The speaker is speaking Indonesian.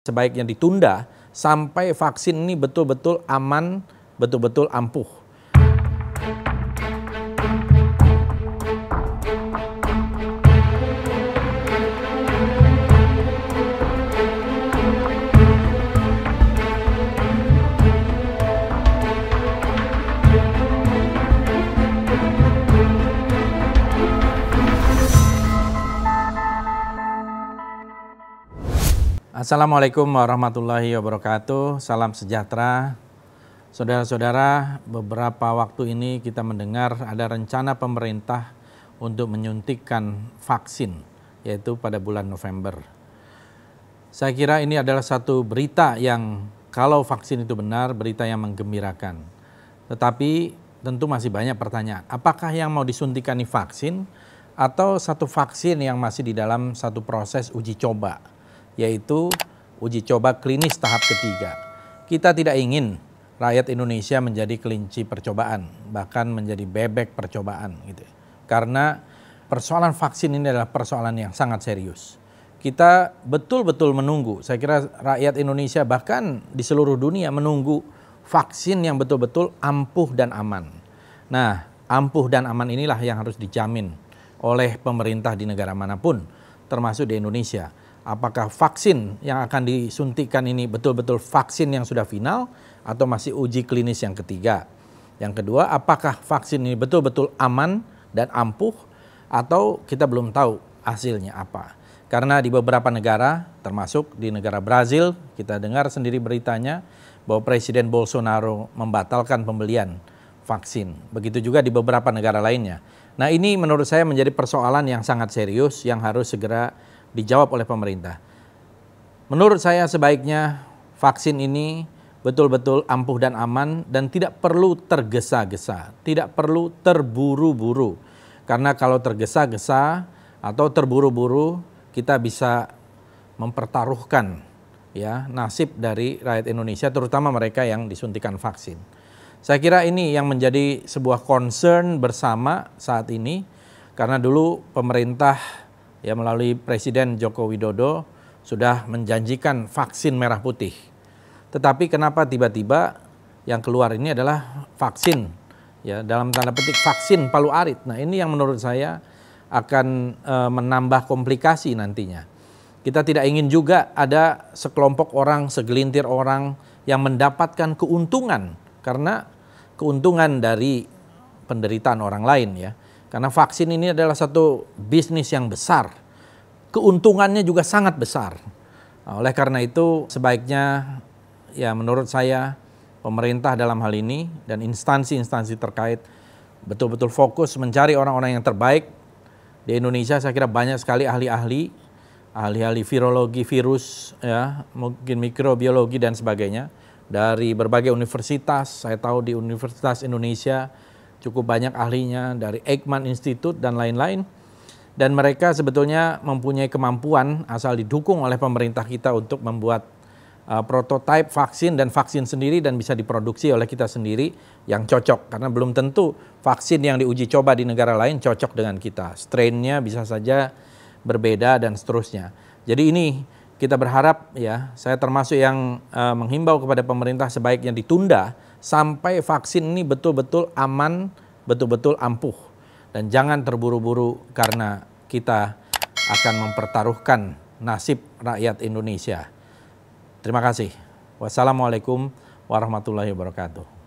sebaiknya ditunda sampai vaksin ini betul-betul aman, betul-betul ampuh. Assalamualaikum warahmatullahi wabarakatuh. Salam sejahtera. Saudara-saudara, beberapa waktu ini kita mendengar ada rencana pemerintah untuk menyuntikkan vaksin, yaitu pada bulan November. Saya kira ini adalah satu berita yang kalau vaksin itu benar, berita yang menggembirakan. Tetapi tentu masih banyak pertanyaan. Apakah yang mau disuntikan ini vaksin atau satu vaksin yang masih di dalam satu proses uji coba? Yaitu uji coba klinis tahap ketiga. Kita tidak ingin rakyat Indonesia menjadi kelinci percobaan, bahkan menjadi bebek percobaan gitu. Karena persoalan vaksin ini adalah persoalan yang sangat serius. Kita betul-betul menunggu, saya kira rakyat Indonesia bahkan di seluruh dunia menunggu vaksin yang betul-betul ampuh dan aman. Nah, ampuh dan aman inilah yang harus dijamin oleh pemerintah di negara mana pun, termasuk di Indonesia apakah vaksin yang akan disuntikan ini betul-betul vaksin yang sudah final atau masih uji klinis yang ketiga. Yang kedua, apakah vaksin ini betul-betul aman dan ampuh atau kita belum tahu hasilnya apa. Karena di beberapa negara, termasuk di negara Brazil, kita dengar sendiri beritanya bahwa Presiden Bolsonaro membatalkan pembelian vaksin. Begitu juga di beberapa negara lainnya. Nah ini menurut saya menjadi persoalan yang sangat serius yang harus segera dijawab oleh pemerintah. Menurut saya sebaiknya vaksin ini betul-betul ampuh dan aman dan tidak perlu tergesa-gesa, tidak perlu terburu-buru. Karena kalau tergesa-gesa atau terburu-buru kita bisa mempertaruhkan ya nasib dari rakyat Indonesia terutama mereka yang disuntikan vaksin. Saya kira ini yang menjadi sebuah concern bersama saat ini karena dulu pemerintah ya melalui Presiden Joko Widodo sudah menjanjikan vaksin merah putih. Tetapi kenapa tiba-tiba yang keluar ini adalah vaksin ya dalam tanda petik vaksin palu arit. Nah, ini yang menurut saya akan e, menambah komplikasi nantinya. Kita tidak ingin juga ada sekelompok orang, segelintir orang yang mendapatkan keuntungan karena keuntungan dari penderitaan orang lain ya. Karena vaksin ini adalah satu bisnis yang besar. Keuntungannya juga sangat besar. Nah, oleh karena itu sebaiknya ya menurut saya pemerintah dalam hal ini dan instansi-instansi terkait betul-betul fokus mencari orang-orang yang terbaik. Di Indonesia saya kira banyak sekali ahli-ahli, ahli-ahli virologi virus, ya, mungkin mikrobiologi dan sebagainya dari berbagai universitas. Saya tahu di Universitas Indonesia cukup banyak ahlinya dari Eijkman Institute dan lain-lain. Dan mereka sebetulnya mempunyai kemampuan asal didukung oleh pemerintah kita untuk membuat uh, prototipe vaksin dan vaksin sendiri dan bisa diproduksi oleh kita sendiri yang cocok. Karena belum tentu vaksin yang diuji coba di negara lain cocok dengan kita. Strainnya bisa saja berbeda dan seterusnya. Jadi ini kita berharap ya, saya termasuk yang uh, menghimbau kepada pemerintah sebaiknya ditunda sampai vaksin ini betul-betul aman, betul-betul ampuh. Dan jangan terburu-buru karena kita akan mempertaruhkan nasib rakyat Indonesia. Terima kasih. Wassalamualaikum warahmatullahi wabarakatuh.